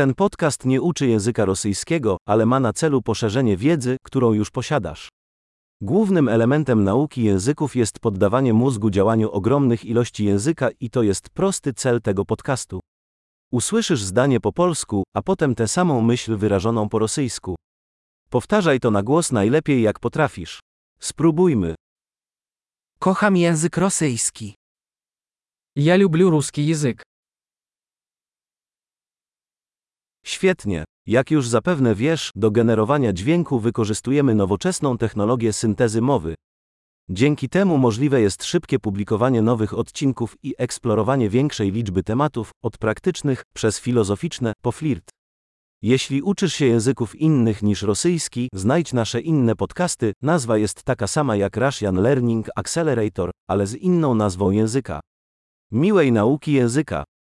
Ten podcast nie uczy języka rosyjskiego, ale ma na celu poszerzenie wiedzy, którą już posiadasz. Głównym elementem nauki języków jest poddawanie mózgu działaniu ogromnych ilości języka i to jest prosty cel tego podcastu. Usłyszysz zdanie po polsku, a potem tę samą myśl wyrażoną po rosyjsku. Powtarzaj to na głos najlepiej jak potrafisz. Spróbujmy. Kocham język rosyjski. Ja lubię ruski język. Świetnie. Jak już zapewne wiesz, do generowania dźwięku wykorzystujemy nowoczesną technologię syntezy mowy. Dzięki temu możliwe jest szybkie publikowanie nowych odcinków i eksplorowanie większej liczby tematów, od praktycznych, przez filozoficzne, po flirt. Jeśli uczysz się języków innych niż rosyjski, znajdź nasze inne podcasty, nazwa jest taka sama jak Russian Learning Accelerator, ale z inną nazwą języka. Miłej nauki języka!